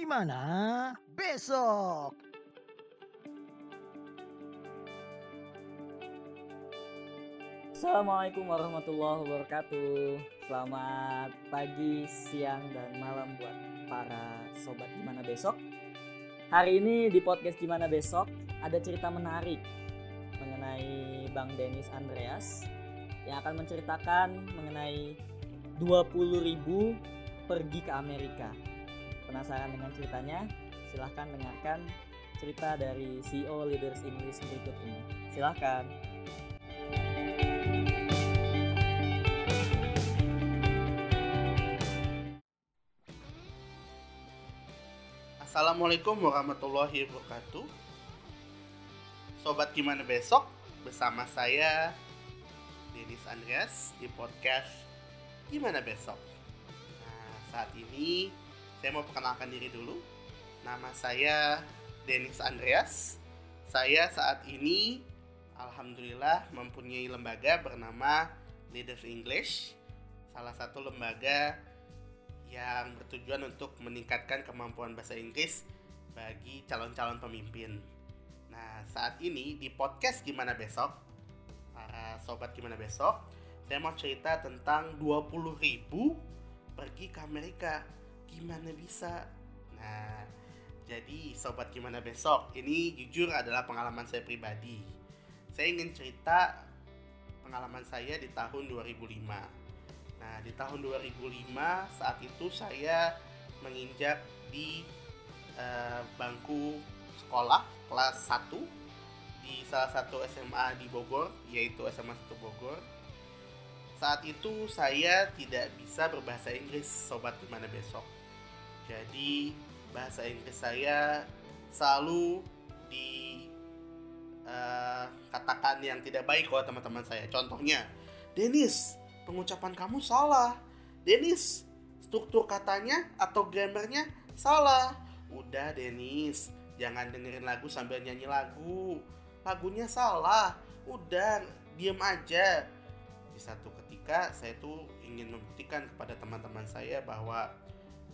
gimana besok? Assalamualaikum warahmatullahi wabarakatuh. Selamat pagi, siang, dan malam buat para sobat gimana besok. Hari ini di podcast gimana besok ada cerita menarik mengenai Bang Denis Andreas yang akan menceritakan mengenai 20.000 pergi ke Amerika. Penasaran dengan ceritanya? Silahkan dengarkan cerita dari CEO Leaders English berikut ini. Silahkan. Assalamualaikum warahmatullahi wabarakatuh. Sobat gimana besok bersama saya Denis Andreas di podcast Gimana besok. Nah, saat ini saya mau perkenalkan diri dulu. Nama saya Denis Andreas. Saya saat ini alhamdulillah mempunyai lembaga bernama Leaders English. Salah satu lembaga yang bertujuan untuk meningkatkan kemampuan bahasa Inggris bagi calon-calon pemimpin. Nah, saat ini di podcast Gimana Besok, para sobat Gimana Besok, saya mau cerita tentang 20 ribu pergi ke Amerika. Gimana bisa? Nah, jadi sobat Gimana Besok, ini jujur adalah pengalaman saya pribadi. Saya ingin cerita pengalaman saya di tahun 2005 Nah, di tahun 2005 saat itu saya menginjak di uh, bangku sekolah kelas 1 di salah satu SMA di Bogor, yaitu SMA 1 Bogor. Saat itu saya tidak bisa berbahasa Inggris, sobat gimana besok. Jadi bahasa Inggris saya selalu di uh, katakan yang tidak baik oleh teman-teman saya. Contohnya, Dennis, pengucapan kamu salah. Denis, struktur katanya atau grammarnya salah. Udah Denis, jangan dengerin lagu sambil nyanyi lagu. Lagunya salah. Udah, diem aja. Di satu ketika saya tuh ingin membuktikan kepada teman-teman saya bahwa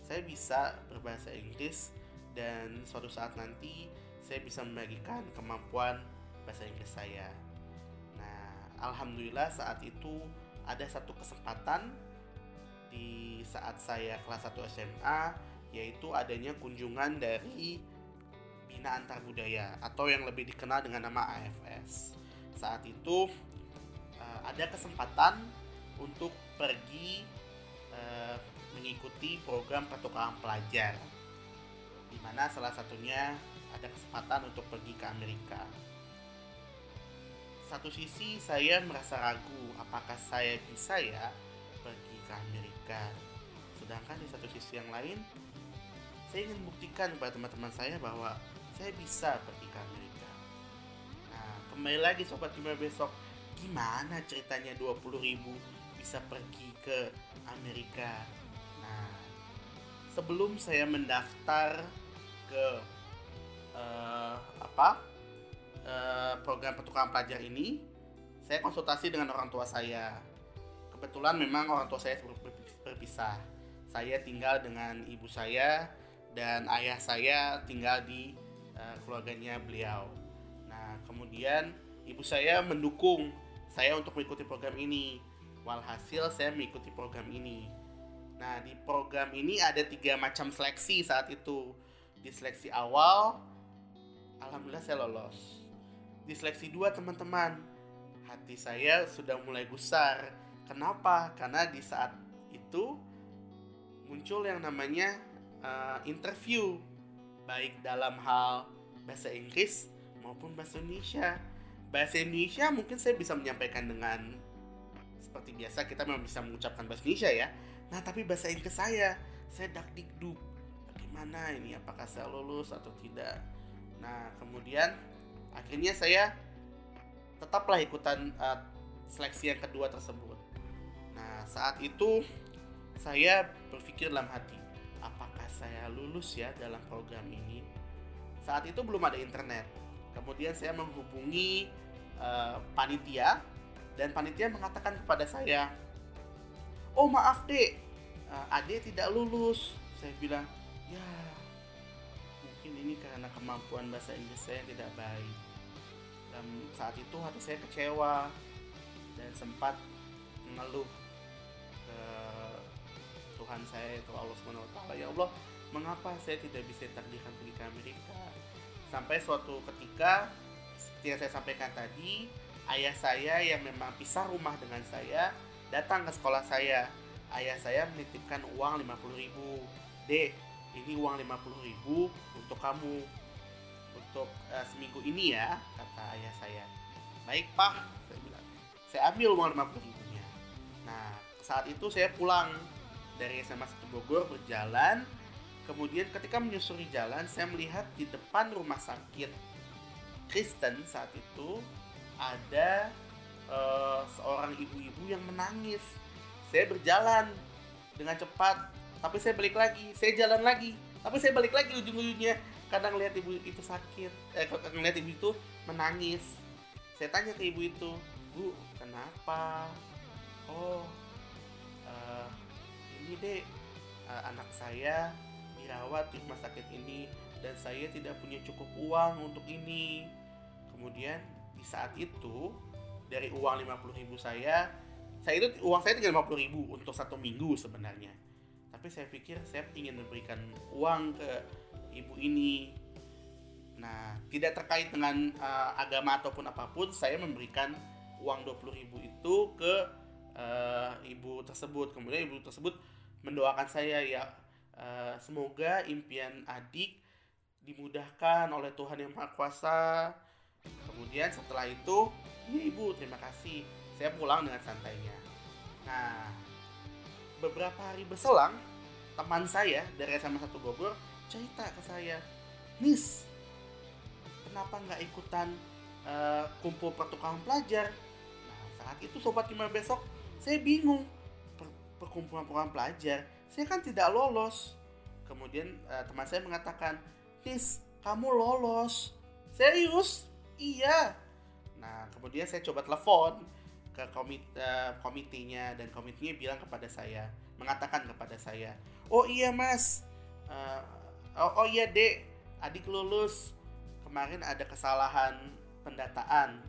saya bisa berbahasa Inggris dan suatu saat nanti saya bisa membagikan kemampuan bahasa Inggris saya. Nah, alhamdulillah saat itu ada satu kesempatan di saat saya kelas 1 SMA yaitu adanya kunjungan dari Bina Antar Budaya atau yang lebih dikenal dengan nama AFS. Saat itu uh, ada kesempatan untuk pergi uh, mengikuti program pertukaran pelajar di mana salah satunya ada kesempatan untuk pergi ke Amerika satu sisi saya merasa ragu apakah saya bisa ya pergi ke Amerika. Sedangkan di satu sisi yang lain, saya ingin buktikan kepada teman-teman saya bahwa saya bisa pergi ke Amerika. Nah, kembali lagi sobat gimana besok, gimana ceritanya 20 ribu bisa pergi ke Amerika? Sebelum saya mendaftar ke uh, apa Eh, program pertukaran pelajar ini, saya konsultasi dengan orang tua saya. Kebetulan memang orang tua saya berpisah. Saya tinggal dengan ibu saya dan ayah saya tinggal di uh, keluarganya beliau. Nah, kemudian ibu saya mendukung saya untuk mengikuti program ini. Walhasil saya mengikuti program ini. Nah, di program ini ada tiga macam seleksi saat itu. Di seleksi awal, alhamdulillah saya lolos di seleksi 2 teman-teman. Hati saya sudah mulai gusar. Kenapa? Karena di saat itu muncul yang namanya uh, interview baik dalam hal bahasa Inggris maupun bahasa Indonesia. Bahasa Indonesia mungkin saya bisa menyampaikan dengan seperti biasa kita memang bisa mengucapkan bahasa Indonesia ya. Nah, tapi bahasa Inggris saya, saya dak dikduk. Bagaimana ini apakah saya lulus atau tidak? Nah, kemudian akhirnya saya tetaplah ikutan uh, seleksi yang kedua tersebut. Nah, saat itu saya berpikir dalam hati, apakah saya lulus ya dalam program ini? Saat itu belum ada internet. Kemudian saya menghubungi uh, panitia dan panitia mengatakan kepada saya, "Oh, maaf, Dek. Uh, Ade tidak lulus." Saya bilang, "Ya, mungkin ini karena kemampuan bahasa Inggris saya tidak baik dan saat itu hati saya kecewa dan sempat mengeluh ke Tuhan saya itu Allah taala ya Allah mengapa saya tidak bisa takdirkan pergi ke Amerika sampai suatu ketika seperti yang saya sampaikan tadi ayah saya yang memang pisah rumah dengan saya datang ke sekolah saya. Ayah saya menitipkan uang 50.000 ribu. Dek ini uang 50.000 ribu untuk kamu. Untuk uh, seminggu ini ya kata ayah saya. Baik pak saya bilang. Saya ambil uang 50 ribunya. Nah saat itu saya pulang dari SMA 1 Bogor berjalan. Kemudian ketika menyusuri jalan saya melihat di depan rumah sakit Kristen saat itu ada uh, seorang ibu-ibu yang menangis. Saya berjalan dengan cepat tapi saya balik lagi. Saya jalan lagi tapi saya balik lagi ujung-ujungnya. Kadang ngeliat ibu itu sakit eh ngeliat ibu itu menangis. Saya tanya ke ibu itu bu kenapa? Oh uh, ini deh uh, anak saya dirawat di rumah sakit ini dan saya tidak punya cukup uang untuk ini. Kemudian di saat itu dari uang 50 ribu saya saya itu uang saya tinggal 50 ribu untuk satu minggu sebenarnya. Tapi saya pikir saya ingin memberikan uang ke ibu ini. Nah tidak terkait dengan uh, agama ataupun apa pun saya memberikan uang 20 ribu itu ke uh, ibu tersebut. Kemudian ibu tersebut mendoakan saya ya uh, semoga impian adik dimudahkan oleh Tuhan yang Maha Kuasa kemudian setelah itu ya ibu terima kasih saya pulang dengan santainya. Nah, beberapa hari berselang, teman saya dari SMA 1 Bogor cerita ke saya, Nis, kenapa nggak ikutan uh, kumpul pertukaran pelajar? Nah, saat itu sobat gimana besok, saya bingung. Per perkumpulan pertukaran pelajar, saya kan tidak lolos. Kemudian uh, teman saya mengatakan, Nis, kamu lolos. Serius? Iya. Nah, kemudian saya coba telepon ke komit uh, komitinya dan komitinya bilang kepada saya mengatakan kepada saya oh iya mas. Uh, oh, oh iya dek. Adik lulus. Kemarin ada kesalahan pendataan.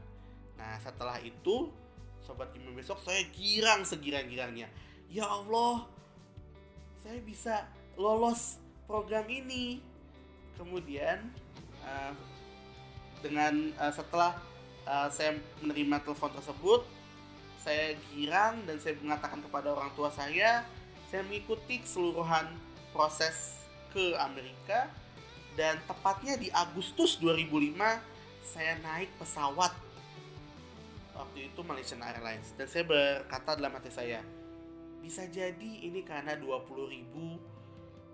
Nah setelah itu sobat Gimana besok saya girang segirang-girangnya. Ya Allah saya bisa lolos program ini. Kemudian uh, dengan uh, setelah uh, saya menerima telepon tersebut saya girang dan saya mengatakan kepada orang tua saya, saya mengikuti keseluruhan proses ke Amerika dan tepatnya di Agustus 2005 saya naik pesawat. Waktu itu Malaysian Airlines dan saya berkata dalam hati saya bisa jadi ini karena 20 ribu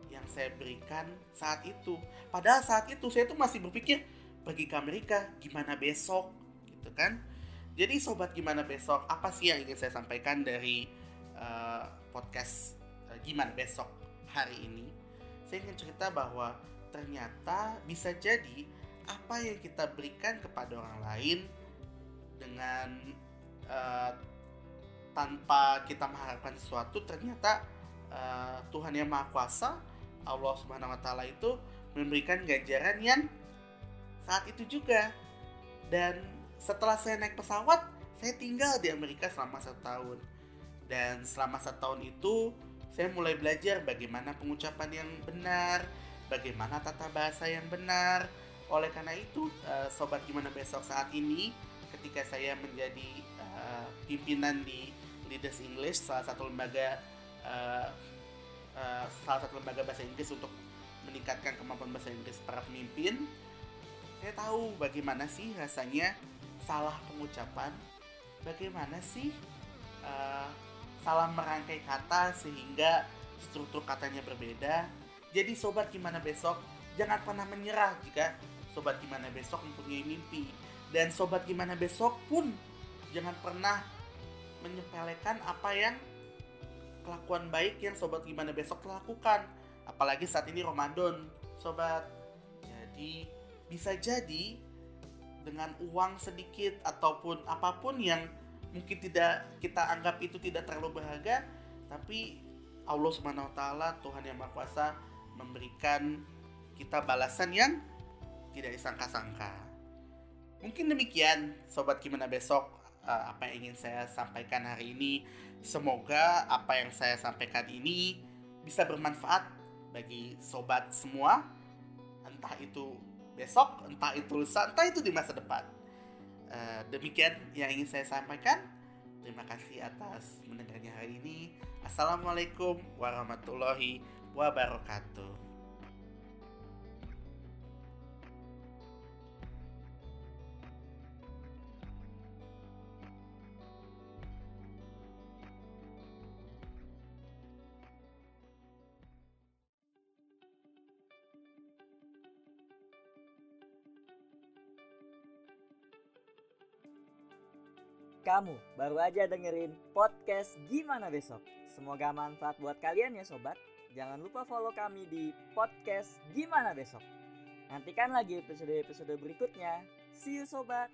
yang saya berikan saat itu. Padahal saat itu saya tuh masih berpikir pergi ke Amerika gimana besok gitu kan jadi sobat gimana besok? Apa sih yang ingin saya sampaikan dari uh, podcast uh, gimana besok hari ini? Saya ingin cerita bahwa ternyata bisa jadi apa yang kita berikan kepada orang lain dengan uh, tanpa kita mengharapkan sesuatu ternyata uh, Tuhan yang Maha Kuasa Allah Subhanahu wa taala itu memberikan ganjaran yang saat itu juga dan setelah saya naik pesawat, saya tinggal di Amerika selama satu tahun. Dan selama satu tahun itu, saya mulai belajar bagaimana pengucapan yang benar, bagaimana tata bahasa yang benar. Oleh karena itu, uh, sobat gimana besok saat ini, ketika saya menjadi uh, pimpinan di Leaders English, salah satu lembaga uh, salah satu lembaga bahasa Inggris untuk meningkatkan kemampuan bahasa Inggris para pemimpin, saya tahu bagaimana sih rasanya salah pengucapan bagaimana sih uh, salah merangkai kata sehingga struktur katanya berbeda. Jadi sobat gimana besok? Jangan pernah menyerah jika sobat gimana besok mempunyai mimpi. Dan sobat gimana besok pun jangan pernah menyepelekan apa yang kelakuan baik yang sobat gimana besok lakukan. Apalagi saat ini Ramadan sobat. Jadi bisa jadi dengan uang sedikit ataupun apa pun yang mungkin tidak kita anggap itu tidak terlalu berharga tapi Allah Subhanahu wa taala Tuhan yang Maha Kuasa memberikan kita balasan yang tidak disangka-sangka. Mungkin demikian sobat gimana besok uh, apa yang ingin saya sampaikan hari ini. Semoga apa yang saya sampaikan ini bisa bermanfaat bagi sobat semua. Entah itu besok, entah itu lusa, entah itu di masa depan. Uh, demikian yang ingin saya sampaikan. Terima kasih atas mendengarnya hari ini. Assalamualaikum warahmatullahi wabarakatuh. Kamu baru aja dengerin podcast Gimana Besok. Semoga manfaat buat kalian ya sobat. Jangan lupa follow kami di podcast Gimana Besok. Nantikan lagi episode-episode berikutnya. See you sobat.